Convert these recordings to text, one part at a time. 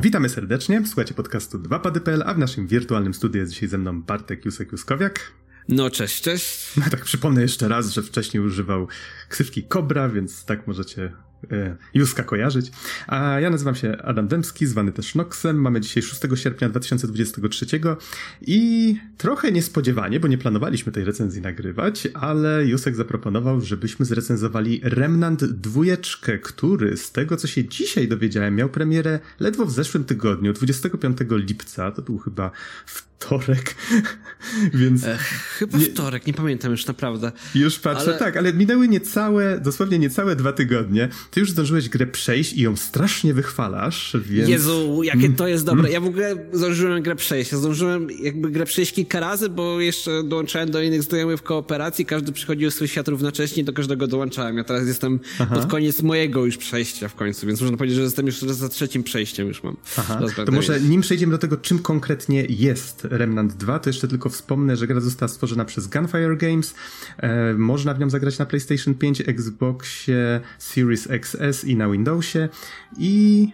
Witamy serdecznie, słuchacie podcastu 2pady.pl, a w naszym wirtualnym studiu jest dzisiaj ze mną Bartek Jusek-Juskowiak. No cześć, cześć. No tak przypomnę jeszcze raz, że wcześniej używał ksywki Kobra, więc tak możecie Juska kojarzyć. A ja nazywam się Adam Dębski, zwany też Noxem. Mamy dzisiaj 6 sierpnia 2023 i trochę niespodziewanie, bo nie planowaliśmy tej recenzji nagrywać, ale Jusek zaproponował, żebyśmy zrecenzowali Remnant dwójeczkę, który z tego co się dzisiaj dowiedziałem miał premierę ledwo w zeszłym tygodniu, 25 lipca, to był chyba wtorek, więc... Ech, chyba nie, wtorek, nie pamiętam już naprawdę. Już patrzę, ale... tak, ale minęły niecałe, dosłownie niecałe dwa tygodnie. Ty już zdążyłeś grę przejść i ją strasznie wychwalasz, więc... Jezu, jakie to jest dobre. Ja w ogóle zdążyłem grę przejść. Ja zdążyłem jakby grę przejść kilka razy, bo jeszcze dołączałem do innych znajomych w kooperacji, każdy przychodził z swój świat równocześnie do każdego dołączałem. Ja teraz jestem Aha. pod koniec mojego już przejścia w końcu, więc można powiedzieć, że jestem już za trzecim przejściem już mam. Aha. To może nim przejdziemy do tego, czym konkretnie jest Remnant 2, to jeszcze tylko wspomnę, że gra została stworzona przez Gunfire Games. E, można w nią zagrać na PlayStation 5, Xboxie, Series XS i na Windowsie. I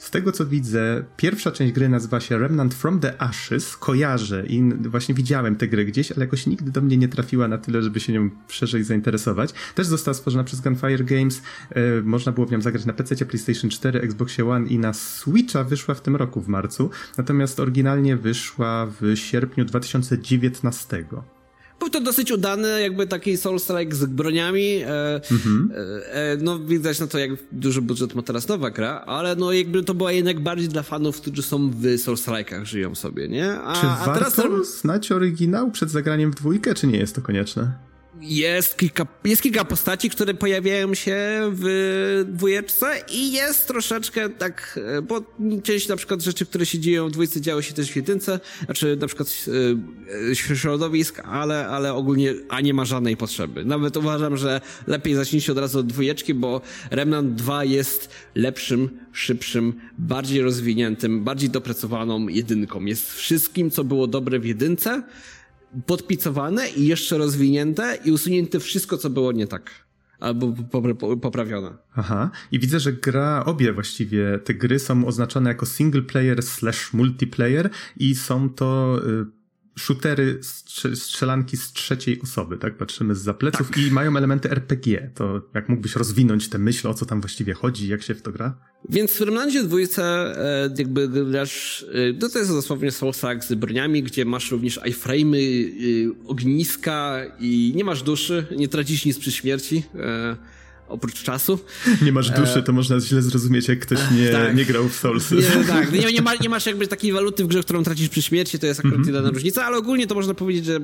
z tego co widzę, pierwsza część gry nazywa się Remnant from the Ashes. Kojarzę i właśnie widziałem tę grę gdzieś, ale jakoś nigdy do mnie nie trafiła na tyle, żeby się nią szerzej zainteresować. Też została stworzona przez Gunfire Games. E, można było w nią zagrać na PC, PlayStation 4, Xbox One i na Switcha wyszła w tym roku w marcu. Natomiast oryginalnie wyszła w sierpniu 2019. Był to dosyć udany, jakby taki Souls-like z broniami. E, mhm. e, e, no widać na to, jak duży budżet ma teraz nowa gra, ale no jakby to była jednak bardziej dla fanów, którzy są w Souls-like'ach, żyją sobie, nie? A, czy a warto teraz... znać oryginał przed zagraniem w dwójkę, czy nie jest to konieczne? Jest kilka, jest kilka postaci, które pojawiają się w dwójeczce i jest troszeczkę tak, e, bo część na przykład rzeczy, które się dzieją w dwójce działy się też w jedynce, znaczy na przykład e, środowisk, ale, ale ogólnie, a nie ma żadnej potrzeby. Nawet uważam, że lepiej zacznijcie od razu od dwójeczki, bo Remnant 2 jest lepszym, szybszym, bardziej rozwiniętym, bardziej dopracowaną jedynką. Jest wszystkim, co było dobre w jedynce, podpicowane i jeszcze rozwinięte i usunięte wszystko, co było nie tak. Albo poprawione. Aha. I widzę, że gra, obie właściwie te gry są oznaczone jako single player slash multiplayer i są to y, shootery, strzelanki z trzeciej osoby, tak? Patrzymy z zapleców tak. i mają elementy RPG. To jak mógłbyś rozwinąć tę myśl, o co tam właściwie chodzi, jak się w to gra? Więc w Remnancie dwójce e, jakby grasz, e, no to jest dosłownie soulsack z broniami, gdzie masz również iframe'y, e, ogniska i nie masz duszy, nie tracisz nic przy śmierci oprócz czasu. Nie masz duszy, e, to można źle zrozumieć, jak ktoś nie, tak. nie grał w Soulsy. Nie, tak, nie, nie, ma, nie, masz jakby takiej waluty w grze, którą tracisz przy śmierci, to jest akurat mm -hmm. jedyna różnica, ale ogólnie to można powiedzieć, że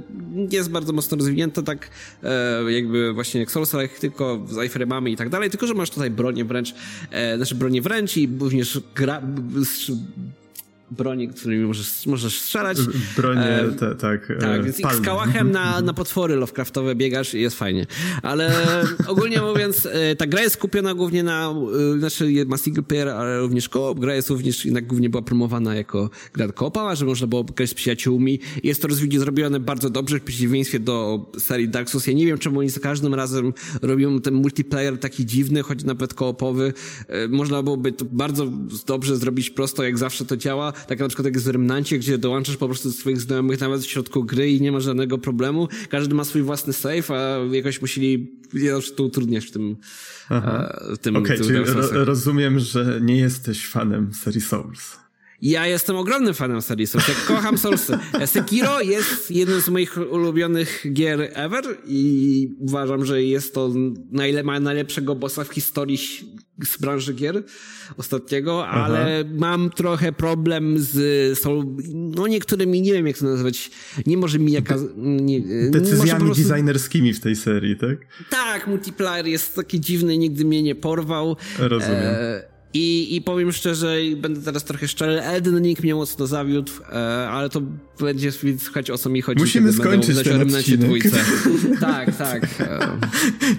jest bardzo mocno rozwinięte, tak e, jakby właśnie jak Souls, tylko z iframe'ami i tak dalej, tylko że masz tutaj bronię wręcz, e, znaczy bronię wręcz i również gra, broni, którymi możesz, możesz strzelać. Bronie, e, te, tak. E, tak, więc palmy. z kałachem na, na potwory Lovecraftowe biegasz i jest fajnie. Ale ogólnie mówiąc, e, ta gra jest kupiona głównie na, e, znaczy ma single player, ale również koop. Gra jest również, jednak głównie była promowana jako gra koopa, że można było grać z przyjaciółmi. Jest to rozwinięcie zrobione bardzo dobrze, w przeciwieństwie do serii Dark Souls. Ja nie wiem, czemu oni za każdym razem robią ten multiplayer taki dziwny, choć nawet koopowy. E, można byłoby to bardzo dobrze zrobić prosto, jak zawsze to działa tak na przykład jak jest Remnancie, gdzie dołączasz po prostu do swoich znajomych nawet w środku gry i nie ma żadnego problemu. Każdy ma swój własny save, a jakoś musieli, ja to utrudniać w tym, Aha. E, w tym, Okej, okay, czyli ro rozumiem, że nie jesteś fanem serii Souls. Ja jestem ogromnym fanem serii Souls. Ja kocham Soulsy. Sekiro jest jednym z moich ulubionych gier ever i uważam, że jest to najle ma najlepszego bossa w historii z branży gier ostatniego, Aha. ale mam trochę problem z są, no niektórymi, nie wiem jak to nazwać, nie może mi jaka... Nie, Decyzjami prostu... designerskimi w tej serii, tak? Tak, multiplayer jest taki dziwny, nigdy mnie nie porwał. Rozumiem. E i, I powiem szczerze, będę teraz trochę szczery, Elden Ring mnie mocno zawiódł, e, ale to będzie słuchać o co mi chodzi. Musimy skończyć ten odcinek. Tak, tak. E.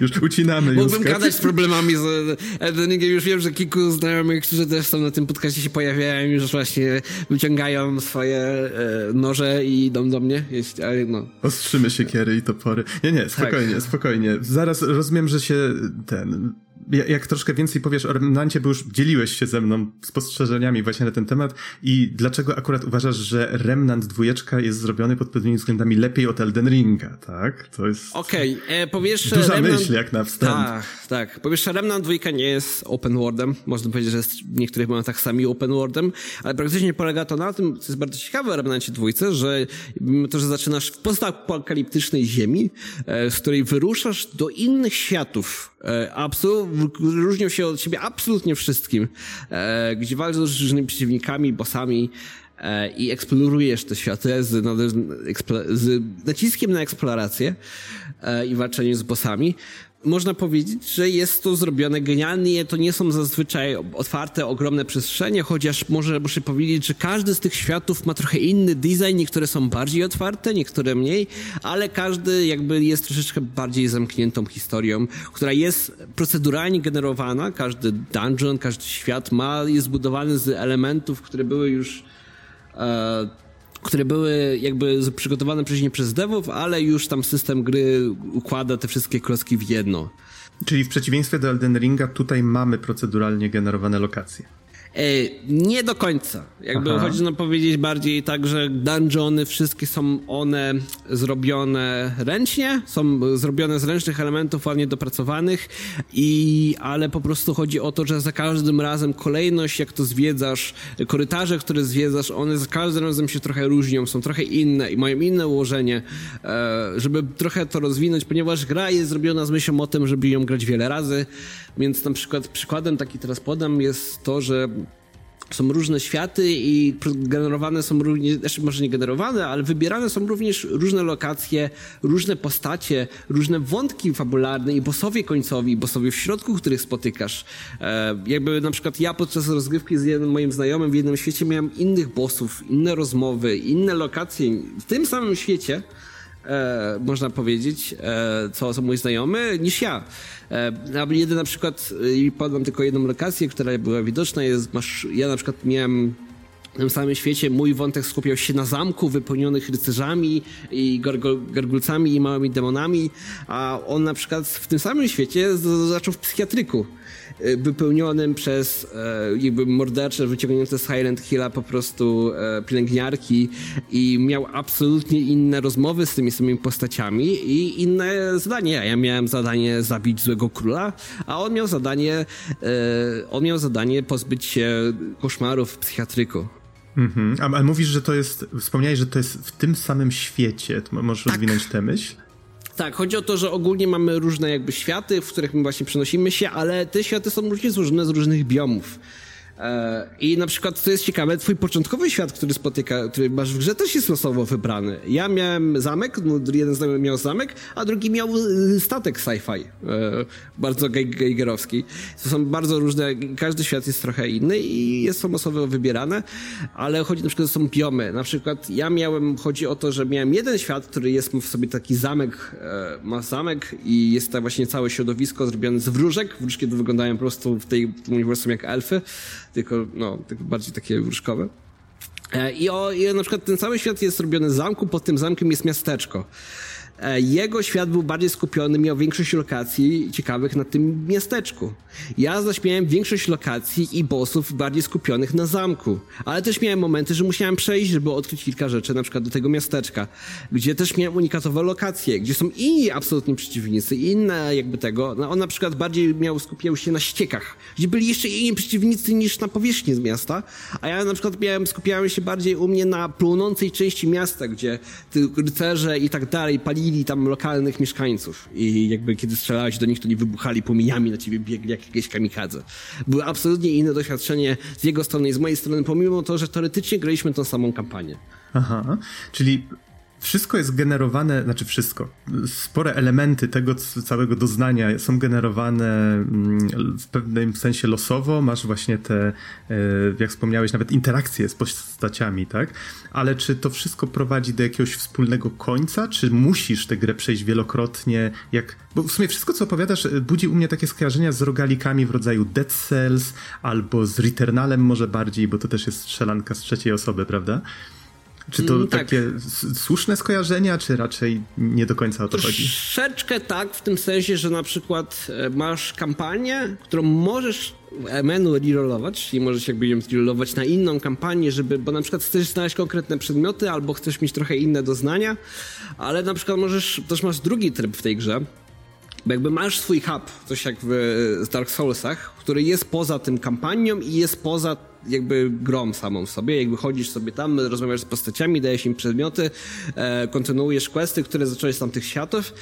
Już ucinamy. Mógłbym gadać z problemami z Elden Ringiem. Już wiem, że kilku znajomych, którzy też są na tym podcaście się pojawiają, już właśnie wyciągają swoje e, noże i idą do mnie. Ale no. Ostrzymy siekiery i topory. Nie, nie, spokojnie, tak. spokojnie. Zaraz rozumiem, że się ten jak troszkę więcej powiesz o Remnancie, bo już dzieliłeś się ze mną spostrzeżeniami właśnie na ten temat i dlaczego akurat uważasz, że Remnant dwójeczka jest zrobiony pod pewnymi względami lepiej od Elden Ringa, tak? To jest... Okej, okay. E, powiesz... Duża Remnant... myśl jak na wstęp. Tak, tak. Powiesz, że Remnant dwójka nie jest open worldem, można powiedzieć, że jest w niektórych momentach sami open worldem, ale praktycznie polega to na tym, co jest bardzo ciekawe w Remnancie dwójce, że to, że zaczynasz w postapokaliptycznej ziemi, e, z której wyruszasz do innych światów, e, absolutnie, różnią się od siebie absolutnie wszystkim, e, gdzie walczysz z różnymi przeciwnikami, bossami, i eksplorujesz te światy z, z, naciskiem na eksplorację i walczenie z bossami można powiedzieć, że jest to zrobione genialnie. To nie są zazwyczaj otwarte, ogromne przestrzenie, chociaż może muszę powiedzieć, że każdy z tych światów ma trochę inny design. Niektóre są bardziej otwarte, niektóre mniej, ale każdy jakby jest troszeczkę bardziej zamkniętą historią, która jest proceduralnie generowana. Każdy dungeon, każdy świat ma, jest zbudowany z elementów, które były już e, które były jakby przygotowane wcześniej przez devów, ale już tam system gry układa te wszystkie klocki w jedno. Czyli w przeciwieństwie do Elden Ringa tutaj mamy proceduralnie generowane lokacje. Nie do końca. Jakby Aha. chodzi nam powiedzieć bardziej tak, że dungeony wszystkie są one zrobione ręcznie, są zrobione z ręcznych elementów ładnie dopracowanych i ale po prostu chodzi o to, że za każdym razem kolejność, jak to zwiedzasz, korytarze, które zwiedzasz, one za każdym razem się trochę różnią, są trochę inne i mają inne ułożenie, e, żeby trochę to rozwinąć, ponieważ gra jest zrobiona z myślą o tym, żeby ją grać wiele razy, więc na przykład przykładem taki teraz podam jest to, że są różne światy i generowane są również, znaczy może nie generowane, ale wybierane są również różne lokacje, różne postacie, różne wątki fabularne i bossowie końcowi, bossowie w środku, których spotykasz. E, jakby na przykład ja podczas rozgrywki z jednym moim znajomym w jednym świecie miałem innych bossów, inne rozmowy, inne lokacje w tym samym świecie, e, można powiedzieć, e, co, co mój znajomy, niż ja. E, jedyna na przykład, e, i podam tylko jedną lokację, która była widoczna, jest, masz, ja na przykład miałem w tym samym świecie mój wątek skupiał się na zamku wypełnionych rycerzami i gargulcami i małymi demonami, a on na przykład w tym samym świecie zaczął w psychiatryku. Y, wypełnionym przez e, jakby mordercze wyciągnięte z Highland Hilla po prostu e, pielęgniarki i miał absolutnie inne rozmowy z tymi samymi postaciami i inne zadania. Ja miałem zadanie zabić złego króla, a on miał zadanie e, on miał zadanie pozbyć się koszmarów w psychiatryku. Mhm. A, a mówisz, że to jest, wspomniałeś, że to jest w tym samym świecie. To możesz tak. rozwinąć tę myśl? Tak, chodzi o to, że ogólnie mamy różne jakby światy, w których my właśnie przenosimy się, ale te światy są różnie złożone z różnych biomów. E, I na przykład, co jest ciekawe, twój początkowy świat, który spotyka, który masz w grze, też jest losowo wybrany. Ja miałem zamek, no, jeden znajomy miał zamek, a drugi miał y, statek sci-fi, e, bardzo geigerowski. To są bardzo różne, każdy świat jest trochę inny i jest są losowo wybierane, ale chodzi na przykład, są biomy. Na przykład ja miałem, chodzi o to, że miałem jeden świat, który jest w sobie taki zamek, e, ma zamek i jest tam właśnie całe środowisko zrobione z wróżek. Wróżki wyglądają po prostu w tej uniwersum jak elfy tylko, no, tylko bardziej takie wróżkowe. E, I, o, I na przykład ten cały świat jest robiony zamku, pod tym zamkiem jest miasteczko. E, jego świat był bardziej skupiony, miał większość lokacji ciekawych na tym miasteczku. Ja zaś miałem większość lokacji i bossów bardziej skupionych na zamku. Ale też miałem momenty, że musiałem przejść, żeby odkryć kilka rzeczy, na przykład do tego miasteczka, gdzie też miałem unikatowe lokacje, gdzie są inni absolutni przeciwnicy, inne jakby tego. No, on na przykład bardziej miał, skupiał się na ściekach, gdzie byli jeszcze inni przeciwnicy niż na powierzchni z miasta, a ja na przykład miałem, skupiałem się bardziej u mnie na płonącej części miasta, gdzie rycerze i tak dalej palili zabili tam lokalnych mieszkańców i jakby kiedy strzelałeś do nich, to nie wybuchali płomieniami na ciebie, biegli jak jakieś kamikadze. Było absolutnie inne doświadczenie z jego strony i z mojej strony, pomimo to, że teoretycznie graliśmy tą samą kampanię. Aha, czyli wszystko jest generowane, znaczy wszystko, spore elementy tego całego doznania są generowane mm, w pewnym sensie losowo. Masz właśnie te, e, jak wspomniałeś, nawet interakcje z postaciami, tak? Ale czy to wszystko prowadzi do jakiegoś wspólnego końca? Czy musisz tę grę przejść wielokrotnie? Jak, bo w sumie wszystko, co opowiadasz, e, budzi u mnie takie skojarzenia z rogalikami w rodzaju Dead Cells albo z Returnalem może bardziej, bo to też jest strzelanka z trzeciej osoby, prawda? Czy to mm, tak. takie słuszne skojarzenia, czy raczej nie do końca o to chodzi? Troszeczkę tak, w tym sensie, że na przykład e, masz kampanię, którą możesz menu rerollować, czyli możesz jakby ją zrollować na inną kampanię, żeby, bo na przykład chcesz znaleźć konkretne przedmioty albo chcesz mieć trochę inne doznania, ale na przykład możesz, też masz drugi tryb w tej grze, bo jakby masz swój hub, coś jak w Dark Soulsach, który jest poza tym kampanią i jest poza jakby grą samą w sobie. Jakby chodzisz sobie tam, rozmawiasz z postaciami, dajesz im przedmioty, e, kontynuujesz questy, które zacząłeś z tamtych światów,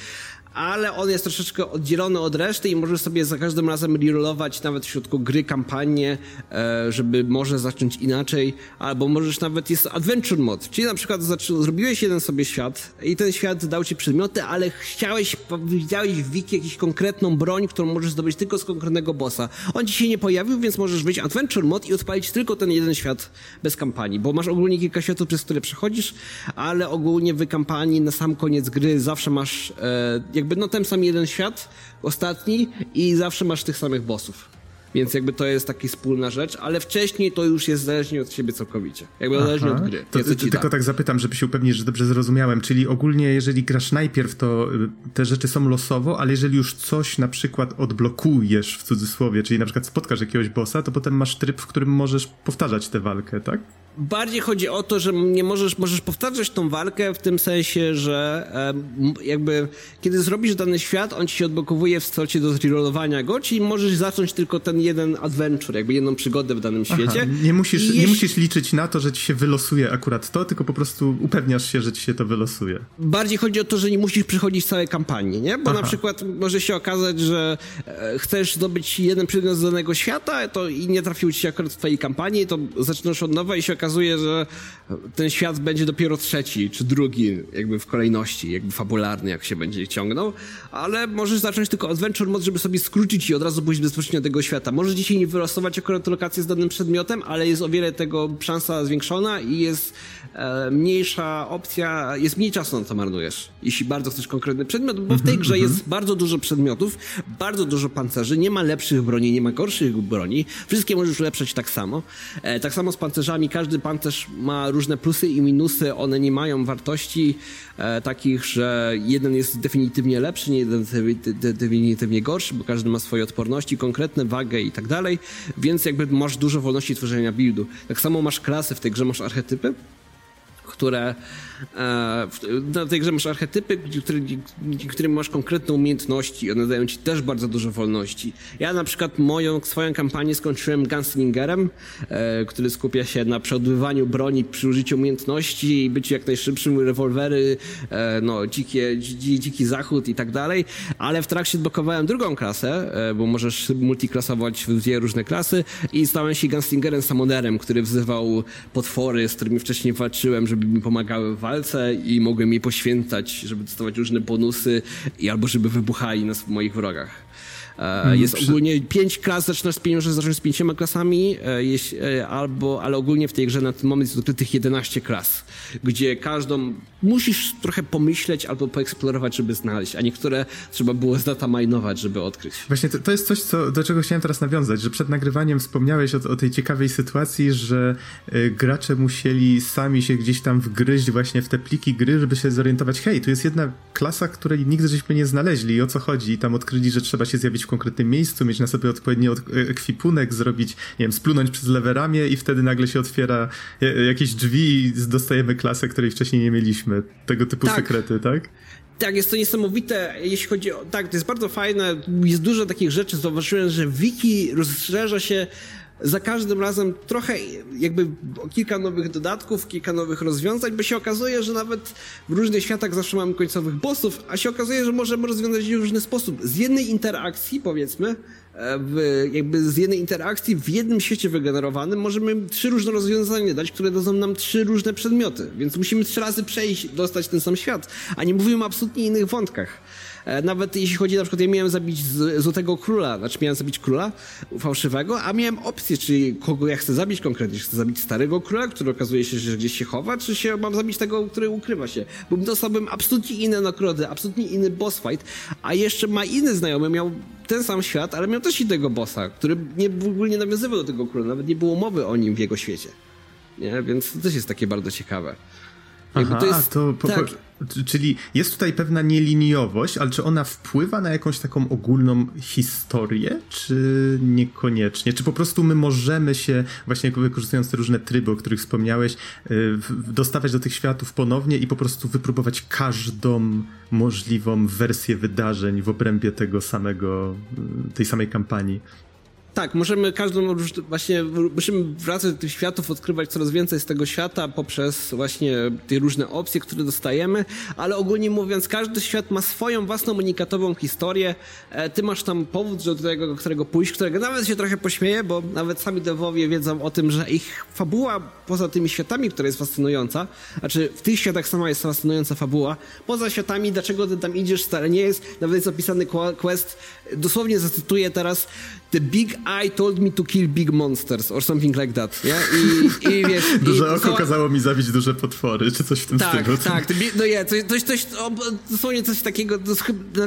ale on jest troszeczkę oddzielony od reszty i możesz sobie za każdym razem rerollować nawet w środku gry kampanię, e, żeby może zacząć inaczej, albo możesz nawet, jest adventure mod, czyli na przykład zrobiłeś jeden sobie świat i ten świat dał ci przedmioty, ale chciałeś, widziałeś w wiki jakąś konkretną broń, którą możesz zdobyć tylko z konkretnego bossa. On ci się nie pojawił, więc możesz wyjść adventure mod i odpalić tylko ten jeden świat bez kampanii, bo masz ogólnie kilka światów, przez które przechodzisz, ale ogólnie w kampanii na sam koniec gry zawsze masz e, jakby no ten sam jeden świat, ostatni i zawsze masz tych samych bossów. Więc jakby to jest taka wspólna rzecz, ale wcześniej to już jest zależnie od siebie całkowicie. Jakby zależnie od gry. To, to, tylko tak zapytam, żeby się upewnić, że dobrze zrozumiałem. Czyli ogólnie, jeżeli grasz najpierw, to y, te rzeczy są losowo, ale jeżeli już coś na przykład odblokujesz w cudzysłowie, czyli na przykład spotkasz jakiegoś bossa, to potem masz tryb, w którym możesz powtarzać tę walkę, tak? Bardziej chodzi o to, że nie możesz, możesz powtarzać tą walkę w tym sensie, że jakby kiedy zrobisz dany świat, on ci się odblokowuje w stocie do zrollowania go, czyli możesz zacząć tylko ten jeden adventure, jakby jedną przygodę w danym świecie. Aha, nie, musisz, jeśli... nie musisz liczyć na to, że ci się wylosuje akurat to, tylko po prostu upewniasz się, że ci się to wylosuje. Bardziej chodzi o to, że nie musisz przechodzić całej kampanii, nie? Bo Aha. na przykład może się okazać, że e, chcesz zdobyć jeden przedmiot z danego świata to i nie trafił ci się akurat w twojej kampanii, to zaczynasz od nowa i się okazuje, okazuje, że ten świat będzie dopiero trzeci czy drugi, jakby w kolejności, jakby fabularny, jak się będzie ciągnął, ale możesz zacząć tylko adventure mode, żeby sobie skrócić i od razu pójść bezpośrednio do tego świata. Możesz dzisiaj nie wylosować akurat lokację z danym przedmiotem, ale jest o wiele tego szansa zwiększona i jest e, mniejsza opcja, jest mniej czasu na to marnujesz, jeśli bardzo chcesz konkretny przedmiot, bo w tej grze jest bardzo dużo przedmiotów, bardzo dużo pancerzy, nie ma lepszych broni, nie ma gorszych broni, wszystkie możesz ulepszać tak samo. E, tak samo z pancerzami, każdy każdy pancerz ma różne plusy i minusy, one nie mają wartości e, takich, że jeden jest definitywnie lepszy, nie jeden definitywnie gorszy, bo każdy ma swoje odporności, konkretne wagę i tak dalej, więc jakby masz dużo wolności tworzenia buildu. Tak samo masz klasy w tej grze, masz archetypy, które na tej grze masz archetypy, dzięki którym masz konkretne umiejętności. One dają ci też bardzo dużo wolności. Ja na przykład moją, swoją kampanię skończyłem gunslingerem, e, który skupia się na przeodbywaniu broni przy użyciu umiejętności i byciu jak najszybszym, rewolwery, e, no, dzikie, dziki zachód i tak dalej. Ale w trakcie odblokowałem drugą klasę, bo możesz multiklasować w dwie różne klasy i stałem się gunslingerem samonerem, który wzywał potwory, z którymi wcześniej walczyłem, żeby mi pomagały w walce i mogłem jej poświęcać, żeby dostawać różne bonusy i albo żeby wybuchali na moich wrogach. Mm, jest ogólnie pięć klas, zaczynasz z pieniądze, zaczynasz z pięcioma klasami, e, e, albo, ale ogólnie w tej grze na ten moment jest odkrytych 11 klas, gdzie każdą musisz trochę pomyśleć albo poeksplorować, żeby znaleźć, a niektóre trzeba było zdatamajnować, żeby odkryć. Właśnie to, to jest coś, co, do czego chciałem teraz nawiązać, że przed nagrywaniem wspomniałeś o, o tej ciekawej sytuacji, że y, gracze musieli sami się gdzieś tam wgryźć właśnie w te pliki gry, żeby się zorientować, hej, tu jest jedna klasa, której nigdy żeśmy nie znaleźli i o co chodzi i tam odkryli, że trzeba się zjawić w konkretnym miejscu, mieć na sobie odpowiedni ekwipunek, zrobić, nie wiem, splunąć przez lewe ramię i wtedy nagle się otwiera jakieś drzwi i dostajemy klasę, której wcześniej nie mieliśmy. Tego typu tak. sekrety, tak? Tak, jest to niesamowite, jeśli chodzi o... Tak, to jest bardzo fajne, jest dużo takich rzeczy, zauważyłem, że wiki rozszerza się za każdym razem trochę jakby kilka nowych dodatków, kilka nowych rozwiązań, bo się okazuje, że nawet w różnych światach zawsze mamy końcowych bossów, a się okazuje, że możemy rozwiązać je w różny sposób. Z jednej interakcji, powiedzmy, e, w, jakby z jednej interakcji w jednym świecie wygenerowanym możemy trzy różne rozwiązania dać, które dadzą nam trzy różne przedmioty. Więc musimy trzy razy przejść, dostać ten sam świat, a nie mówimy o absolutnie innych wątkach. E, nawet jeśli chodzi na przykład, ja miałem zabić Złotego Króla, znaczy miałem zabić Króla fałszywego, a miałem opcję, czyli kogo ja chcę zabić konkretnie. Czy chcę zabić Starego Króla, który okazuje się, że gdzieś się chowa, czy się mam zabić tego, który ukrywa się. Bo dostałbym absolutnie inne nagrody, absolutnie inny boss fight, a jeszcze ma inny znajomy, miał ten sam świat, ale miał też innego bossa, który nie, w ogóle nie nawiązywał do tego króla, nawet nie było mowy o nim w jego świecie. Nie? Więc to też jest takie bardzo ciekawe. Aha, to jest, to po, tak. Czyli jest tutaj pewna nieliniowość, ale czy ona wpływa na jakąś taką ogólną historię, czy niekoniecznie? Czy po prostu my możemy się, właśnie wykorzystując te różne tryby, o których wspomniałeś, y, dostawać do tych światów ponownie i po prostu wypróbować każdą możliwą wersję wydarzeń w obrębie tego samego, y, tej samej kampanii? Tak, możemy każdą właśnie, musimy wracać do tych światów, odkrywać coraz więcej z tego świata poprzez właśnie te różne opcje, które dostajemy, ale ogólnie mówiąc, każdy świat ma swoją własną unikatową historię. E, ty masz tam powód, że do tego, którego pójść, którego nawet się trochę pośmieje, bo nawet sami dewowie wiedzą o tym, że ich fabuła poza tymi światami, która jest fascynująca, znaczy w tych światach sama jest fascynująca fabuła, poza światami, dlaczego ty tam idziesz, stale nie jest, nawet jest opisany quest, dosłownie zacytuję teraz, The Big Eye told me to kill big monsters, or something like that, nie? I, i wiesz... duże i, oko kazało mi zabić duże potwory, czy coś w tym tak, stylu. Tak, tak, no nie, coś, coś, coś dosłownie coś takiego,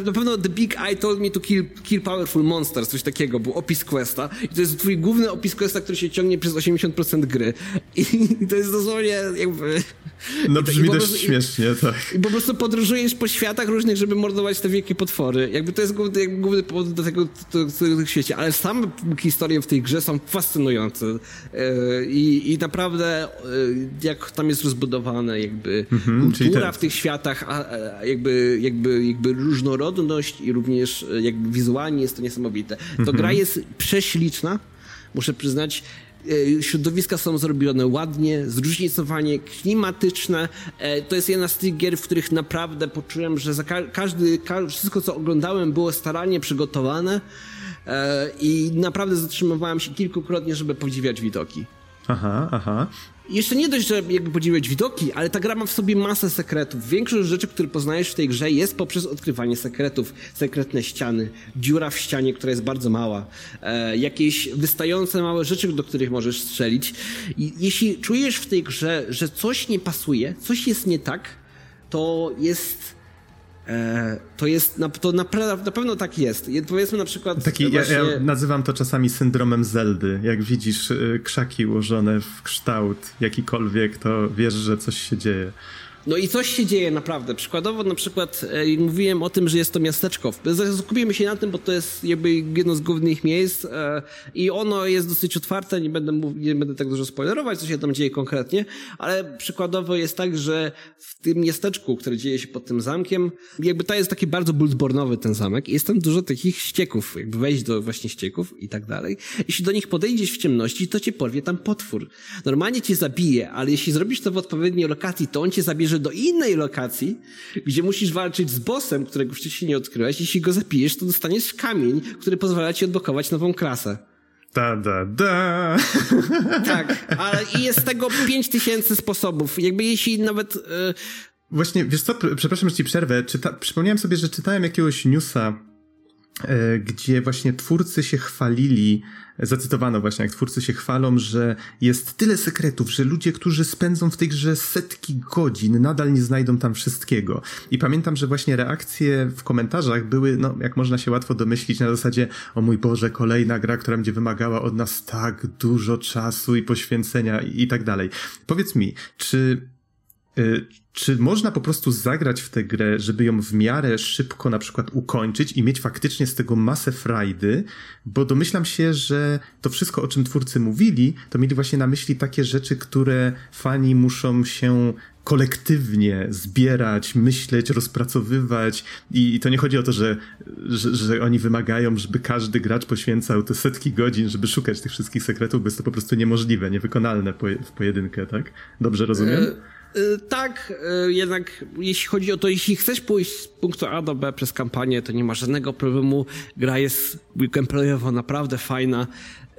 na pewno The Big Eye told me to kill, kill powerful monsters, coś takiego, był opis questa i to jest twój główny opis questa, który się ciągnie przez 80% gry i, i to jest dosłownie jakby... No brzmi dość prostu, śmiesznie, tak. I po prostu podróżujesz po światach różnych, żeby mordować te wielkie potwory. Jakby to jest główny, jakby główny do tego, do, do, świecie, ale same historie w tej grze są fascynujące e, i, i naprawdę e, jak tam jest rozbudowane jakby mhm, kultura w tych światach, a, a jakby, jakby, jakby różnorodność i również e, jakby wizualnie jest to niesamowite. To mhm. gra jest prześliczna, muszę przyznać. Środowiska są zrobione ładnie, zróżnicowanie, klimatyczne. To jest jedna z tych gier, w których naprawdę poczułem, że za każdy, wszystko co oglądałem było starannie przygotowane E, i naprawdę zatrzymywałem się kilkukrotnie, żeby podziwiać widoki. Aha, aha. Jeszcze nie dość, że jakby podziwiać widoki, ale ta gra ma w sobie masę sekretów. Większość rzeczy, które poznajesz w tej grze jest poprzez odkrywanie sekretów. Sekretne ściany, dziura w ścianie, która jest bardzo mała, e, jakieś wystające małe rzeczy, do których możesz strzelić. I jeśli czujesz w tej grze, że coś nie pasuje, coś jest nie tak, to jest to jest, to na, na pewno tak jest. Powiedzmy na przykład... Taki, właśnie... ja, ja, nazywam to czasami syndromem Zeldy. Jak widzisz y, krzaki ułożone w kształt jakikolwiek, to wiesz, że coś się dzieje. No i coś się dzieje naprawdę. Przykładowo na przykład e, mówiłem o tym, że jest to miasteczko. Skupimy się na tym, bo to jest jakby jedno z głównych miejsc e, i ono jest dosyć otwarte, nie będę, mów, nie będę tak dużo spoilerować, co się tam dzieje konkretnie, ale przykładowo jest tak, że w tym miasteczku, które dzieje się pod tym zamkiem, jakby to jest taki bardzo bultbornowy ten zamek i jest tam dużo takich ścieków, jakby wejść do właśnie ścieków i tak dalej. Jeśli do nich podejdziesz w ciemności, to cię porwie tam potwór. Normalnie cię zabije, ale jeśli zrobisz to w odpowiedniej lokacji, to on cię zabierze zabierze do innej lokacji, gdzie musisz walczyć z bossem, którego wcześniej nie odkryłeś. Jeśli go zapijesz, to dostaniesz kamień, który pozwala ci odblokować nową klasę. Da, da, da. Tak, ale i jest tego 5000 sposobów. Jakby jeśli nawet... Yy... Właśnie, wiesz co, przepraszam, że ci przerwę. Czyta... Przypomniałem sobie, że czytałem jakiegoś newsa, gdzie właśnie twórcy się chwalili zacytowano właśnie, jak twórcy się chwalą, że jest tyle sekretów, że ludzie, którzy spędzą w tej grze setki godzin, nadal nie znajdą tam wszystkiego. I pamiętam, że właśnie reakcje w komentarzach były, no, jak można się łatwo domyślić, na zasadzie, o mój Boże, kolejna gra, która będzie wymagała od nas tak dużo czasu i poświęcenia i, i tak dalej. Powiedz mi, czy Y, czy można po prostu zagrać w tę grę, żeby ją w miarę szybko na przykład ukończyć i mieć faktycznie z tego masę frajdy? Bo domyślam się, że to wszystko, o czym twórcy mówili, to mieli właśnie na myśli takie rzeczy, które fani muszą się kolektywnie zbierać, myśleć, rozpracowywać i to nie chodzi o to, że, że, że, oni wymagają, żeby każdy gracz poświęcał te setki godzin, żeby szukać tych wszystkich sekretów, bo jest to po prostu niemożliwe, niewykonalne w pojedynkę, tak? Dobrze rozumiem? E tak, y, jednak jeśli chodzi o to, jeśli chcesz pójść z punktu A do B przez kampanię, to nie ma żadnego problemu. Gra jest gameplayowo naprawdę fajna.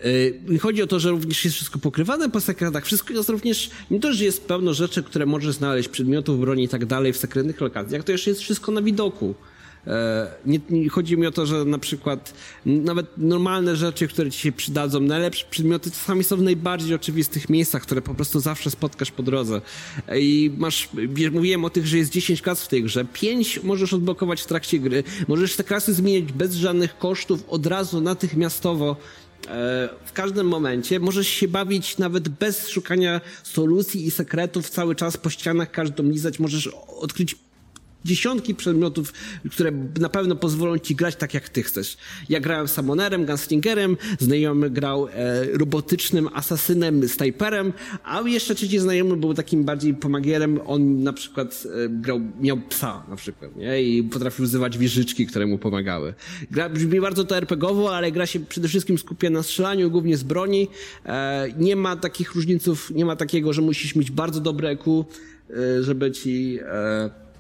Y, chodzi o to, że również jest wszystko pokrywane po sekretach. Wszystko jest również, nie to, że jest pełno rzeczy, które możesz znaleźć, przedmiotów, broni i tak dalej w sekretnych lokacjach, to jeszcze jest wszystko na widoku. E, nie, nie, chodzi mi o to, że na przykład nawet normalne rzeczy, które ci się przydadzą, najlepsze przedmioty czasami są w najbardziej oczywistych miejscach, które po prostu zawsze spotkasz po drodze. E, I masz, mówiłem o tych, że jest 10 klas w tej grze, 5 możesz odblokować w trakcie gry, możesz te klasy zmieniać bez żadnych kosztów, od razu, natychmiastowo. W każdym momencie możesz się bawić nawet bez szukania solucji i sekretów cały czas po ścianach każdą lizać, możesz odkryć dziesiątki przedmiotów, które na pewno pozwolą ci grać tak, jak ty chcesz. Ja grałem Summonerem, Gunslingerem, znajomy grał e, robotycznym asasynem, snajperem, a jeszcze trzeci znajomy był takim bardziej pomagierem. On na przykład e, grał, miał psa na przykład, nie? I potrafił wzywać wieżyczki, które mu pomagały. Gra brzmi bardzo to RPGowo, ale gra się przede wszystkim skupia na strzelaniu, głównie z broni. E, nie ma takich różniców, nie ma takiego, że musisz mieć bardzo dobre EQ, e, żeby ci... E,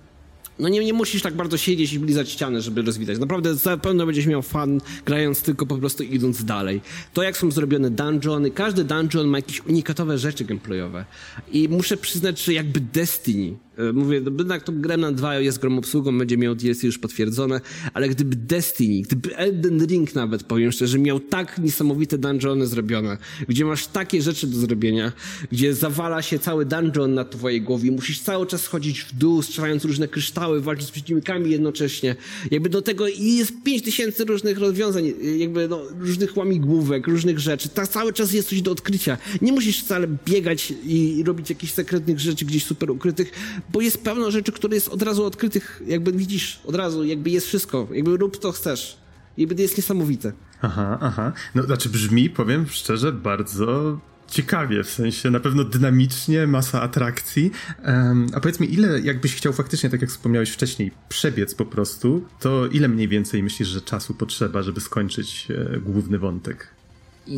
no nie, nie musisz tak bardzo siedzieć i blizać ściany, żeby rozwitać. Naprawdę zapewne będziesz miał fan grając tylko po prostu idąc dalej. To jak są zrobione dungeony, każdy dungeon ma jakieś unikatowe rzeczy gameplayowe. I muszę przyznać, że jakby Destiny E, mówię, jednak to Remnant 2 jest grą obsługą, będzie miał DLC już potwierdzone, ale gdyby Destiny, gdyby Elden Ring nawet, powiem szczerze, miał tak niesamowite dungeony zrobione, gdzie masz takie rzeczy do zrobienia, gdzie zawala się cały dungeon na twojej głowie, musisz cały czas schodzić w dół, strzelając różne kryształy, walczyć z przeciwnikami jednocześnie. Jakby do tego jest 5000 różnych rozwiązań, jakby no, różnych łamigłówek, różnych rzeczy. Tak cały czas jest coś do odkrycia. Nie musisz wcale biegać i robić jakichś sekretnych rzeczy gdzieś super ukrytych, bo jest pełno rzeczy, które jest od razu odkrytych, jakby widzisz od razu, jakby jest wszystko, jakby rób to chcesz. Jakby jest niesamowite. Aha, aha. No znaczy brzmi, powiem szczerze, bardzo ciekawie, w sensie na pewno dynamicznie, masa atrakcji. Um, a powiedz mi, ile jakbyś chciał faktycznie, tak jak wspomniałeś wcześniej, przebiec po prostu, to ile mniej więcej myślisz, że czasu potrzeba, żeby skończyć e, główny wątek?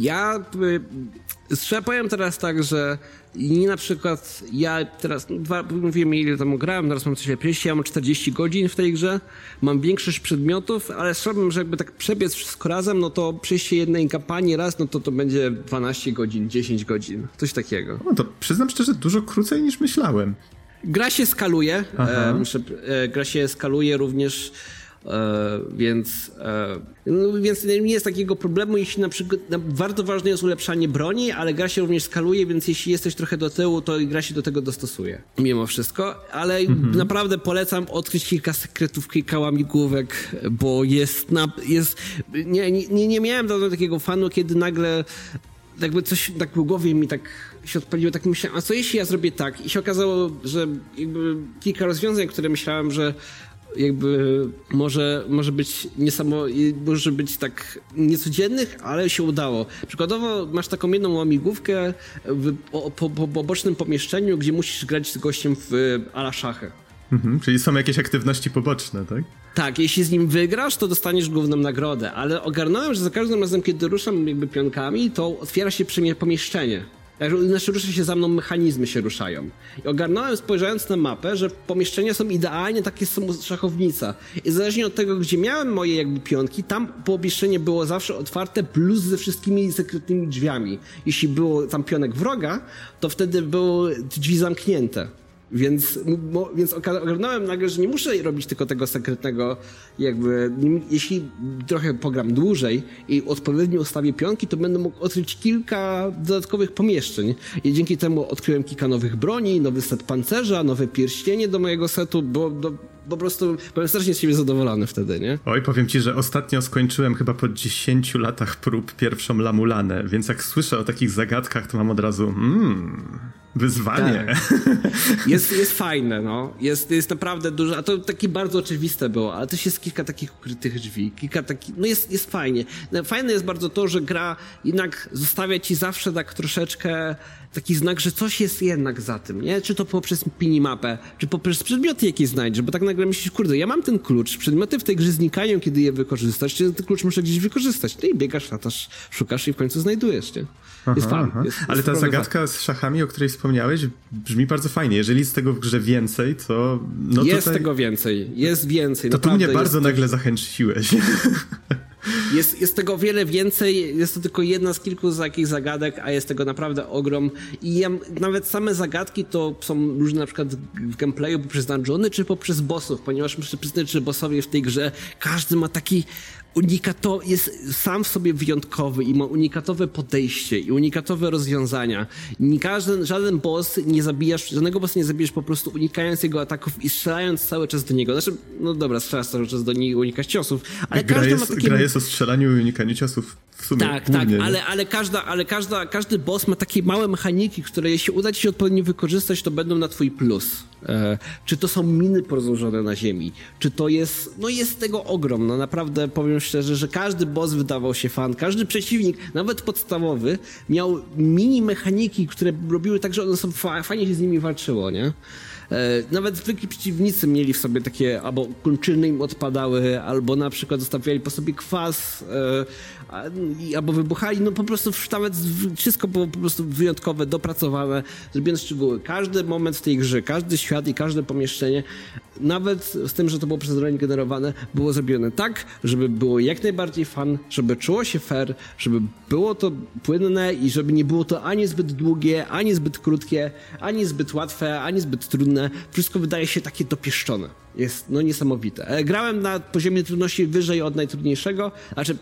Ja y, powiem teraz tak, że i na przykład ja teraz, no, dwa, mówiłem ile tam grałem, teraz mam coś lepiej, ja mam 40 godzin w tej grze, mam większość przedmiotów, ale słabym, że jakby tak przebiec wszystko razem, no to przejście jednej kampanii raz, no to to będzie 12 godzin, 10 godzin, coś takiego. No to przyznam szczerze, dużo krócej niż myślałem. Gra się skaluje, e, muszę, e, gra się skaluje również więc, e, no, więc nie jest takiego problemu, jeśli na przykład bardzo ważne jest ulepszanie broni, ale gra się również skaluje, więc jeśli jesteś trochę do tyłu, to gra się do tego dostosuje. Mimo wszystko, ale mhm. naprawdę polecam odkryć kilka sekretów, kilka łamigłówek, bo jest, na, jest nie, nie, nie miałem dawno takiego fanu, kiedy nagle jakby coś tak w głowie mi tak się odpaliło, tak myślałem, a co jeśli ja zrobię tak? I się okazało, że jakby kilka rozwiązań, które myślałem, że jakby może, może być niesamo, może być tak niecodziennych, ale się udało. Przykładowo masz taką jedną łamigłówkę w, po, po, po bocznym pomieszczeniu, gdzie musisz grać z gościem w ala szachy. Mhm, czyli są jakieś aktywności poboczne, tak? Tak, jeśli z nim wygrasz, to dostaniesz główną nagrodę, ale ogarnąłem, że za każdym razem, kiedy ruszam jakby pionkami, to otwiera się pomieszczenie. Znaczy rusza się za mną, mechanizmy się ruszają. I ogarnąłem spojrzając na mapę, że pomieszczenia są idealnie takie są szachownica. I zależnie od tego, gdzie miałem moje jakby pionki, tam pomieszczenie było zawsze otwarte, plus ze wszystkimi sekretnymi drzwiami. Jeśli było tam pionek wroga, to wtedy były drzwi zamknięte. Więc, bo, więc ogarnąłem nagle, że nie muszę robić tylko tego sekretnego, jakby, jeśli trochę pogram dłużej i odpowiednio ustawię pionki, to będę mógł odkryć kilka dodatkowych pomieszczeń. I dzięki temu odkryłem kilka nowych broni, nowy set pancerza, nowe pierścienie do mojego setu, bo do, po prostu byłem strasznie z siebie zadowolony wtedy, nie? Oj, powiem ci, że ostatnio skończyłem chyba po 10 latach prób pierwszą Lamulanę, więc jak słyszę o takich zagadkach, to mam od razu mmm, wyzwanie. Tak. Jest, jest fajne, no. Jest, jest naprawdę dużo, a to takie bardzo oczywiste było, ale też jest kilka takich ukrytych drzwi, kilka takich, no jest, jest fajnie. No, fajne jest bardzo to, że gra jednak zostawia ci zawsze tak troszeczkę taki znak, że coś jest jednak za tym, nie? Czy to poprzez minimapę, czy poprzez przedmioty jakieś znajdziesz, bo tak nagle myślisz, kurde, ja mam ten klucz, przedmioty w tej grze znikają, kiedy je wykorzystasz, ten klucz muszę gdzieś wykorzystać. No i biegasz, latasz, szukasz i w końcu znajdujesz, nie? Jest fajnie. Ale ta zagadka z szachami, o której wspomniałeś, brzmi bardzo fajnie. Jeżeli jest tego w grze więcej, to... No jest tutaj... tego więcej, jest więcej. To tu mnie bardzo nagle zachęciłeś. Jest, jest tego wiele więcej, jest to tylko jedna z kilku takich zagadek, a jest tego naprawdę ogrom. I ja, nawet same zagadki to są różne na przykład w gameplayu poprzez dungeony czy poprzez bossów, ponieważ muszę przyznać, że bossowie w tej grze każdy ma taki unikato, jest sam w sobie wyjątkowy i ma unikatowe podejście i unikatowe rozwiązania. Nie każdy, żaden boss nie zabijasz, żadnego bossa nie zabijesz po prostu unikając jego ataków i strzelając cały czas do niego. Znaczy, no dobra, strzelasz cały czas do niego, unikasz ciosów, ale gra każdy jest, ma takie... Gra jest o strzelaniu i unikaniu ciosów w sumie. Tak, tak, ale, ale, każda, ale każda, każdy boss ma takie małe mechaniki, które jeśli uda ci się odpowiednio wykorzystać, to będą na twój plus. E, czy to są miny porozłożone na ziemi, czy to jest, no jest tego ogrom, no naprawdę powiem szczerze, że każdy boss wydawał się fan, każdy przeciwnik, nawet podstawowy, miał mini mechaniki, które robiły tak, że one są fajnie się z nimi walczyło, nie? E, nawet zwykli przeciwnicy mieli w sobie takie, albo kończyny im odpadały, albo na przykład zostawiali po sobie kwas, e, albo wybuchali. No po prostu nawet wszystko było po prostu wyjątkowe, dopracowane, zrobione szczegóły. Każdy moment w tej grze, każdy świat i każde pomieszczenie, nawet z tym, że to było przez rolę generowane, było zrobione tak, żeby było jak najbardziej fan, żeby czuło się fair, żeby było to płynne i żeby nie było to ani zbyt długie, ani zbyt krótkie, ani zbyt łatwe, ani zbyt trudne wszystko wydaje się takie dopieszczone. Jest no niesamowite. E, grałem na poziomie trudności wyżej od najtrudniejszego, znaczy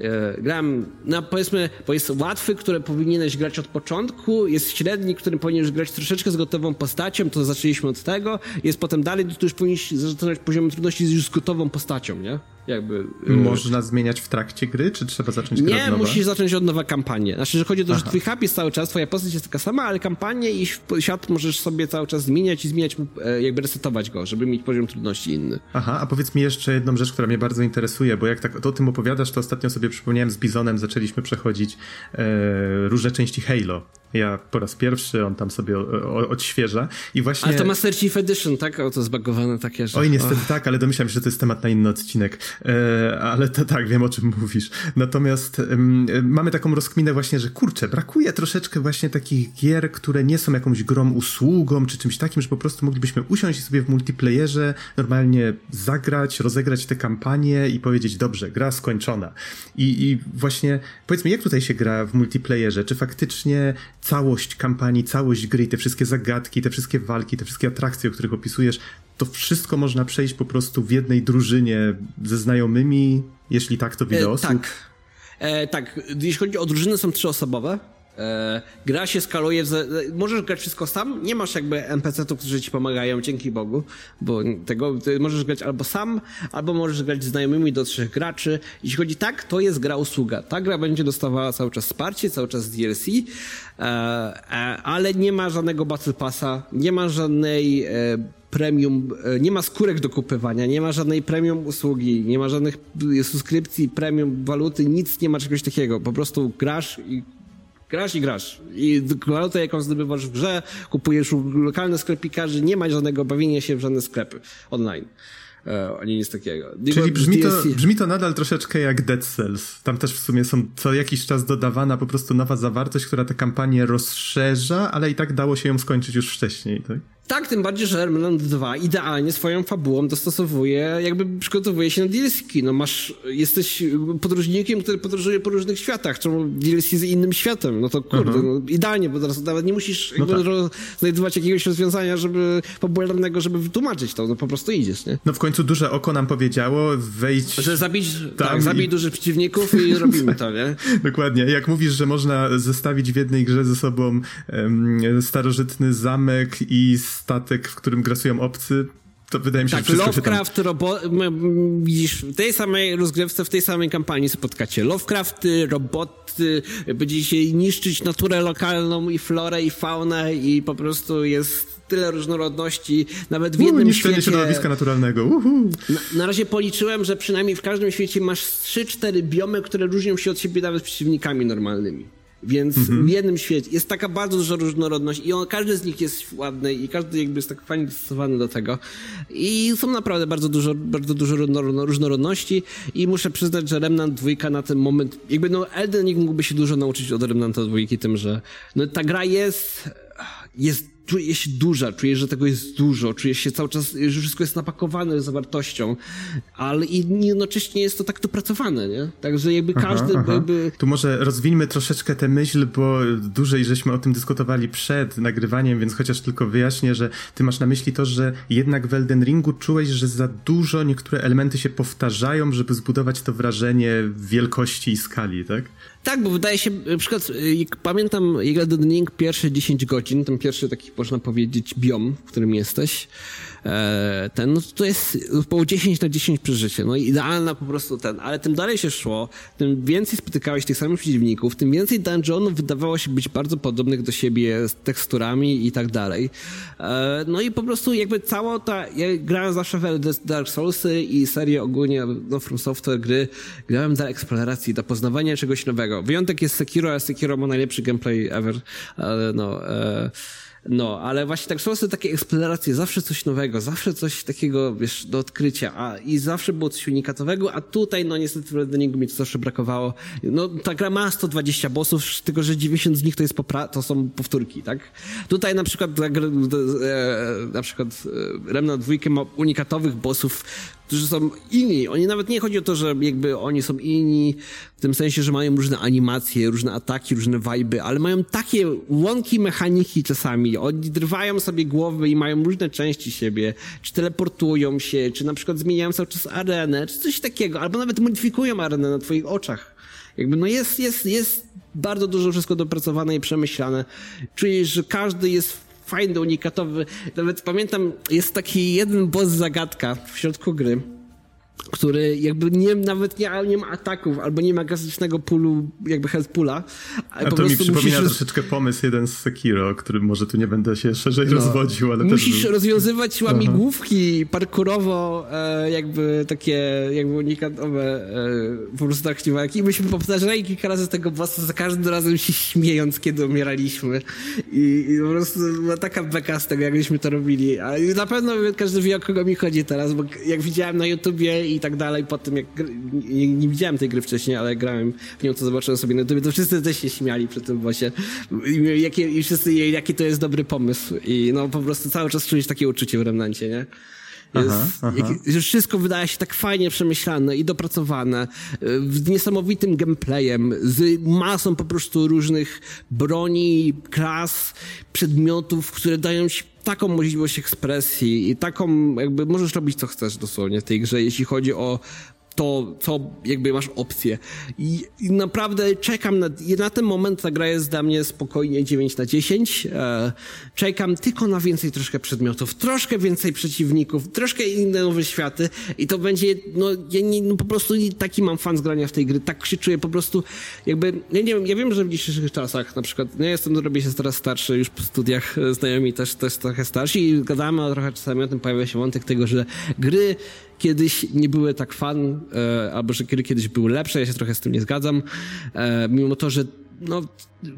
e, grałem na powiedzmy, bo jest łatwy, który powinieneś grać od początku, jest średni, którym powinieneś grać troszeczkę z gotową postacią, to zaczęliśmy od tego, jest potem dalej, to już powinieneś zaczynać poziom trudności już z gotową postacią, nie? Jakby... Y, Można zmieniać w trakcie gry, czy trzeba zacząć grę Nie, musisz zacząć od nowa kampanię. Znaczy, że chodzi o to, że twój hub jest cały czas, twoja postać jest taka sama, ale kampanię i świat możesz sobie cały czas zmieniać i zmieniać, e, jakby resetować go, żeby mieć poziom trudności inny. Aha, a powiedz mi jeszcze jedną rzecz, która mnie bardzo interesuje, bo jak tak o tym opowiadasz, to ostatnio sobie przypomniałem z Bizonem, zaczęliśmy przechodzić e, różne części Halo. Ja po raz pierwszy, on tam sobie odświeża i właśnie... Ale to Master Chief Edition, tak? O, to zbagowane takie, że... Oj, niestety oh. tak, ale domyślam się, że to jest temat na inny odcinek. E, ale to tak, wiem o czym mówisz. Natomiast mamy taką rozkminę właśnie, że kurczę, brakuje troszeczkę właśnie takich gier, które nie są jakąś grą usługą, czy czymś takim, że po prostu moglibyśmy usiąść sobie w multiplayerze, normalnie zagrać, rozegrać te kampanie i powiedzieć, dobrze, gra skończona. I, i właśnie, powiedz mi, jak tutaj się gra w multiplayerze? Czy faktycznie całość kampanii, całość gry, te wszystkie zagadki, te wszystkie walki, te wszystkie atrakcje, o których opisujesz, to wszystko można przejść po prostu w jednej drużynie ze znajomymi, jeśli tak, to wiele e, osób? Tak. E, tak, jeśli chodzi o drużyny, są trzyosobowe. E, gra się skaluje, możesz grać wszystko sam, nie masz jakby NPC-ów, którzy ci pomagają, dzięki Bogu, bo tego możesz grać albo sam, albo możesz grać z znajomymi do trzech graczy. Jeśli chodzi tak, to jest gra usługa. Ta gra będzie dostawała cały czas wsparcie, cały czas DLC, e, e, ale nie ma żadnego Battle Passa, nie ma żadnej premium, nie ma skórek do kupywania, nie ma żadnej premium usługi, nie ma żadnych subskrypcji, premium waluty, nic nie ma czegoś takiego. Po prostu grasz i Grasz i grasz. I walutę, jaką zdobywasz w grze, kupujesz u lokalnych sklepikarzy, nie ma żadnego bawienia się w żadne sklepy online. E, ani nic takiego. Czyli brzmi to, brzmi to nadal troszeczkę jak Dead Cells. Tam też w sumie są co jakiś czas dodawana po prostu nowa zawartość, która tę kampanię rozszerza, ale i tak dało się ją skończyć już wcześniej, tak? Tak, tym bardziej, że Remnant 2 idealnie swoją fabułą dostosowuje, jakby przygotowuje się na DLC. No masz, jesteś podróżnikiem, który podróżuje po różnych światach, czemu DLC z innym światem? No to kurde, -huh. no, idealnie, bo teraz nawet nie musisz no tak. znajdować jakiegoś rozwiązania, żeby popularnego, żeby wytłumaczyć to, no po prostu idziesz, nie? No w końcu duże oko nam powiedziało, wejdź... Że zabić, tak, zabij i... dużych przeciwników i robimy to, nie? Dokładnie. Jak mówisz, że można zestawić w jednej grze ze sobą um, starożytny zamek i statek, w którym grasują obcy, to wydaje mi się, tak, że Lovecraft, tam... robo... widzisz, w tej samej rozgrywce, w tej samej kampanii spotkacie Lovecrafty, roboty, będziecie niszczyć naturę lokalną i florę i faunę i po prostu jest tyle różnorodności, nawet w jednym U, świecie... środowiska naturalnego. Uhu. Na, na, razie policzyłem, że przynajmniej w każdym świecie masz 3-4 biomy, które różnią się od siebie nawet przeciwnikami normalnymi. Więc mhm. w jednym świecie jest taka bardzo duża różnorodność i on, każdy z nich jest ładny i każdy jakby jest tak fajnie dostosowany do tego. I są naprawdę bardzo dużo, bardzo dużo różnorodności i muszę przyznać, że Remnant 2 na ten moment, jakby no Elden Ring mógłby się dużo nauczyć od Remnanta 2 tym, że no ta gra jest, jest czuję się duża, czuję, że tego jest dużo, czuję się cały czas, że wszystko jest napakowane zawartością, ale i jednocześnie jest to tak dopracowane, nie? Także jakby każdy aha, aha. jakby... Tu może rozwiniemy troszeczkę tę myśl, bo dłużej żeśmy o tym dyskutowali przed nagrywaniem, więc chociaż tylko wyjaśnię, że ty masz na myśli to, że jednak w Elden Ringu czułeś, że za dużo niektóre elementy się powtarzają, żeby zbudować to wrażenie wielkości i skali, tak? Tak, bo wydaje się, na przykład, pamiętam Elden Ring pierwsze 10 godzin, ten pierwszy taki można powiedzieć, biom, w którym jesteś, e, ten, no to jest około 10 na 10 przeżycie. No idealna po prostu ten, ale tym dalej się szło, tym więcej spotykałeś tych samych przeciwników, tym więcej dungeonów wydawało się być bardzo podobnych do siebie z teksturami i tak dalej. E, no i po prostu jakby cała ta, ja grałem zawsze w Dark Soulsy i serię ogólnie no, From Software gry, grałem dla eksploracji, do poznawania czegoś nowego. Wyjątek jest Sekiro, a Sekiro ma najlepszy gameplay ever, ale no... E, no, ale właśnie tak są takie eksploracje, zawsze coś nowego, zawsze coś takiego, wiesz, do odkrycia, a i zawsze było coś unikatowego, a tutaj, no niestety do niego mi to zawsze brakowało. No, ta gra ma 120 bossów, tylko że 90 z nich to jest popra- to są powtórki, tak? Tutaj na przykład, e, na przykład e, Remnant 2 ma unikatowych bossów, którzy są inni. Oni nawet nie chodzi o to, że jakby oni są inni w tym sensie, że mają różne animacje, różne ataki, różne wajby, ale mają takie łąki mechaniki czasami. Oni drwają sobie głowy i mają różne części siebie, czy teleportują się, czy na przykład zmieniają cały czas arenę, czy coś takiego, albo nawet modyfikują arenę na twoich oczach. Jakby no jest, jest, jest bardzo dużo wszystko dopracowane i przemyślane. Czujesz, że każdy jest fajny, unikatowy. Nawet pamiętam, jest taki jeden boss zagadka w środku gry który jakby nie, nawet nie, nie ma ataków, albo nie ma klasycznego pulu, jakby health pula. A to mi przypomina musisz... troszeczkę pomysł jeden z Sekiro, który może tu nie będę się szerzej no. rozwodził, ale Musisz też... rozwiązywać łamigłówki parkurowo, e, jakby takie, jakby unikatowe, e, po prostu śliwaki. I myśmy powtarzali kilka razy tego bossa, za każdym razem się śmiejąc, kiedy umieraliśmy. I, i po prostu była taka beka z tego, jakbyśmy to robili. A na pewno każdy wie, o kogo mi chodzi teraz, bo jak widziałem na YouTubie i tak dalej. Po tym, jak nie, nie, widziałem tej gry wcześniej, ale grałem w nią, co zobaczyłem sobie na YouTube, to wszyscy też się śmiali przy tym właśnie. I, jakie, i wszyscy, jaki to jest dobry pomysł. I no po prostu cały czas czujesz takie uczucie w Remnancie, nie? Jest, aha, aha. Jak, wszystko wydaje się tak fajnie przemyślane i dopracowane, z niesamowitym gameplayem, z masą po prostu różnych broni, klas, przedmiotów, które dają ci taką możliwość ekspresji i taką, jakby możesz robić co chcesz dosłownie w tej grze, jeśli chodzi o to, co jakby masz opcję. I, I, naprawdę czekam na, na ten moment ta gra jest dla mnie spokojnie 9 na 10. E, czekam tylko na więcej troszkę przedmiotów, troszkę więcej przeciwników, troszkę inne nowe światy i to będzie, no, ja nie, no po prostu taki mam fan z grania w tej gry, tak się czuję po prostu jakby, ja nie wiem, ja wiem, że w dzisiejszych czasach na przykład, no ja jestem, robię się coraz starszy już po studiach, e, znajomi też, też trochę starsi i gadamy trochę czasami o tym, pojawia się wątek tego, że gry kiedyś nie były tak fan, e, albo że gry kiedyś były lepsze, ja się trochę z tym nie zgadzam, e, mimo to, że no,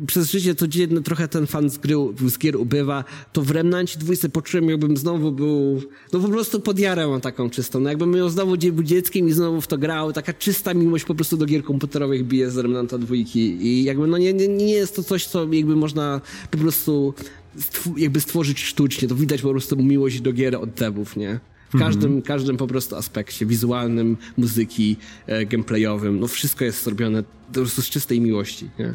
przez życie codzienne trochę ten fan z, gry, z gier ubywa, to w Remnancie dwójce poczułem, jakbym znowu był, no po prostu pod jarę taką czystą, no jakbym ją znowu był dzieckiem i znowu w to grał, taka czysta miłość po prostu do gier komputerowych bije z Remnanta dwójki. I jakby no nie, nie, nie jest to coś, co jakby można po prostu jakby stworzyć sztucznie, to widać po prostu miłość do gier od devów, nie? W każdym, mm -hmm. każdym po prostu aspekcie, wizualnym, muzyki, e, gameplayowym, no wszystko jest zrobione po prostu z czystej miłości, nie?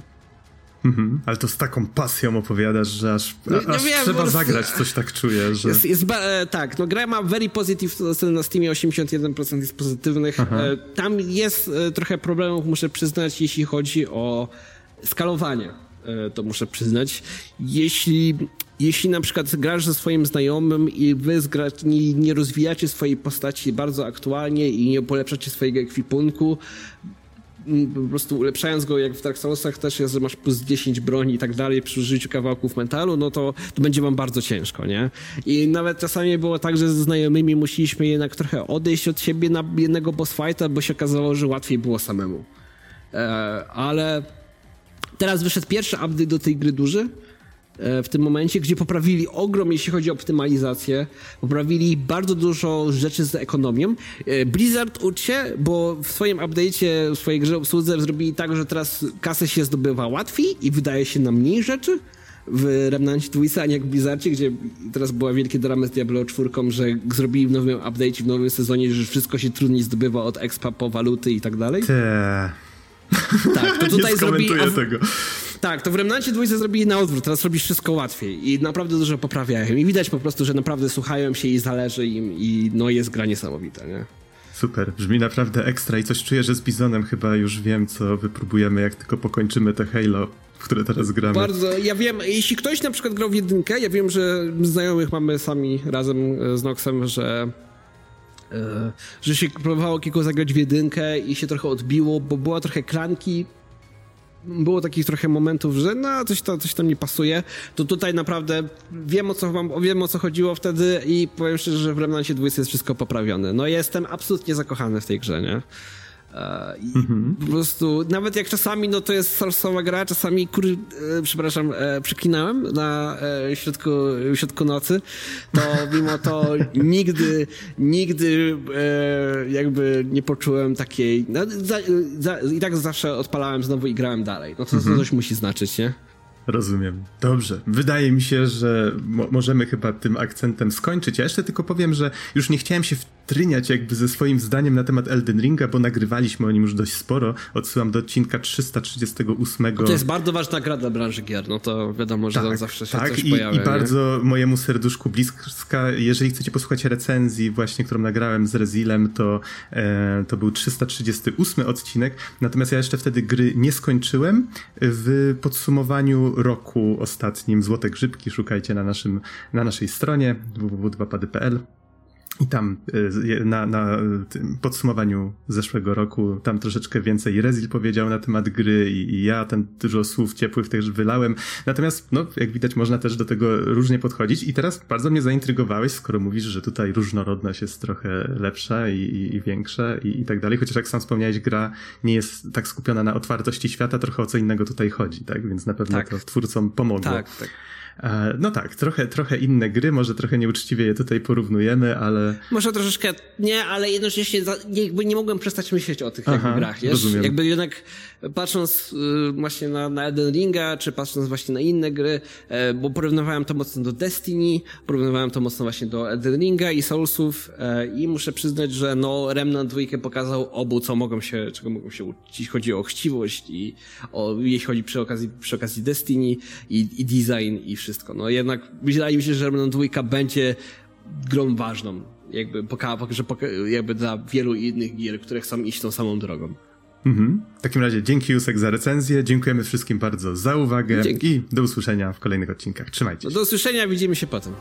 Mhm, ale to z taką pasją opowiadasz, że aż, no, no aż wiem, trzeba zagrać, coś tak czuję, że... Jest, jest e, tak, no gra ma very positive, to na Steamie 81% jest pozytywnych. E, tam jest e, trochę problemów, muszę przyznać, jeśli chodzi o skalowanie. E, to muszę przyznać. Jeśli jeśli na przykład grasz ze swoim znajomym i wy nie, nie rozwijacie swojej postaci bardzo aktualnie i nie polepszacie swojego ekwipunku, po prostu ulepszając go, jak w Dark Soulsach też jest, że masz plus 10 broni i tak dalej przy użyciu kawałków metalu, no to, to będzie wam bardzo ciężko, nie? I nawet czasami było tak, że ze znajomymi musieliśmy jednak trochę odejść od siebie na jednego boss fighta, bo się okazało, że łatwiej było samemu. E, ale teraz wyszedł pierwszy update do tej gry duży, E, w tym momencie, gdzie poprawili ogrom, jeśli chodzi o optymalizację, poprawili bardzo dużo rzeczy z ekonomią. E, Blizzard uczy się, bo w swoim update'cie, w swojej grze obsłudze zrobili tak, że teraz kasę się zdobywa łatwiej i wydaje się na mniej rzeczy w Remnancie Twisa, a nie jak w Blizzardzie, gdzie teraz była wielkie drama z Diablo 4, że zrobili w nowym update'cie, w nowym sezonie, że wszystko się trudniej zdobywa od expa po waluty i tak dalej. Te. Tak, to tutaj zrobili... tego. Tak, to w Remnancie dwójce zrobili na odwrót, teraz robisz wszystko łatwiej i naprawdę dużo poprawiają i widać po prostu, że naprawdę słuchają się i zależy im i no jest gra niesamowita, nie? Super, brzmi naprawdę ekstra i coś czuję, że z Bizonem chyba już wiem, co wypróbujemy, jak tylko pokończymy te Halo w które teraz gramy. Bardzo, ja wiem, jeśli ktoś na przykład grał w jedynkę, ja wiem, że znajomych mamy sami razem e, z Noxem, że że się próbowało kilku zagrać w jedynkę i się trochę odbiło, bo była trochę klanki, było takich trochę momentów, że no, coś, to, coś tam nie pasuje, to tutaj naprawdę wiem o co wiem o co chodziło wtedy i powiem szczerze, że w Remnancie 20 jest wszystko poprawione. No jestem absolutnie zakochany w tej grze, nie? E, I mhm. po prostu, nawet jak czasami, no to jest salsowa gra, czasami, kur, e, przepraszam, e, przeklinałem na e, środku, w środku nocy, to mimo to nigdy, nigdy e, jakby nie poczułem takiej, no, za, za, i tak zawsze odpalałem znowu i grałem dalej. No to, mhm. to coś musi znaczyć, nie? Rozumiem. Dobrze. Wydaje mi się, że mo możemy chyba tym akcentem skończyć. Ja jeszcze tylko powiem, że już nie chciałem się wtryniać jakby ze swoim zdaniem na temat Elden Ringa, bo nagrywaliśmy o nim już dość sporo. Odsyłam do odcinka 338. No to jest bardzo ważna gra dla branży gier, no to wiadomo, że tak, zawsze się tak, coś i, pojawia. i bardzo mojemu serduszku bliska. Jeżeli chcecie posłuchać recenzji właśnie, którą nagrałem z Rezilem, to, e, to był 338 odcinek. Natomiast ja jeszcze wtedy gry nie skończyłem. W podsumowaniu roku ostatnim Złote Grzybki szukajcie na, naszym, na naszej stronie www.2pady.pl i tam y, na, na tym podsumowaniu zeszłego roku tam troszeczkę więcej Rezil powiedział na temat gry i, i, ja tam dużo słów ciepłych też wylałem. Natomiast, no, jak widać, można też do tego różnie podchodzić. I teraz bardzo mnie zaintrygowałeś, skoro mówisz, że tutaj różnorodność jest trochę lepsza i, i, i większa i, i tak dalej. Chociaż jak sam wspomniałeś, gra nie jest tak skupiona na otwartości świata, trochę o co innego tutaj chodzi, tak? Więc na pewno tak. to twórcom pomogło. Tak, tak. E, no tak, trochę, trochę inne gry, może trochę nieuczciwie je tutaj porównujemy, ale... Może troszeczkę nie, ale jednocześnie jakby nie mogłem przestać myśleć o tych Aha, grach, wiesz? Rozumiem. Jakby jednak patrząc y, właśnie na, na Elden Ringa, czy patrząc właśnie na inne gry, e, bo porównywałem to mocno do Destiny, porównywałem to mocno właśnie do Elden Ringa i Soulsów e, i muszę przyznać, że no Remnant 2 pokazał obu, co mogą się, czego mogą się uczyć, jeśli chodzi o chciwość i o, jeśli chodzi przy okazji, przy okazji Destiny i, i design i wszystko. No jednak wydaje mi się, że Remnant 2 będzie grą ważną, jakby, poka, że poka, jakby dla wielu innych gier, które chcą iść tą samą drogą. Mhm. W takim razie dzięki Jusek za recenzję, dziękujemy wszystkim bardzo za uwagę Dzięki. i do usłyszenia w kolejnych odcinkach. Trzymajcie się. Do usłyszenia, widzimy się potem.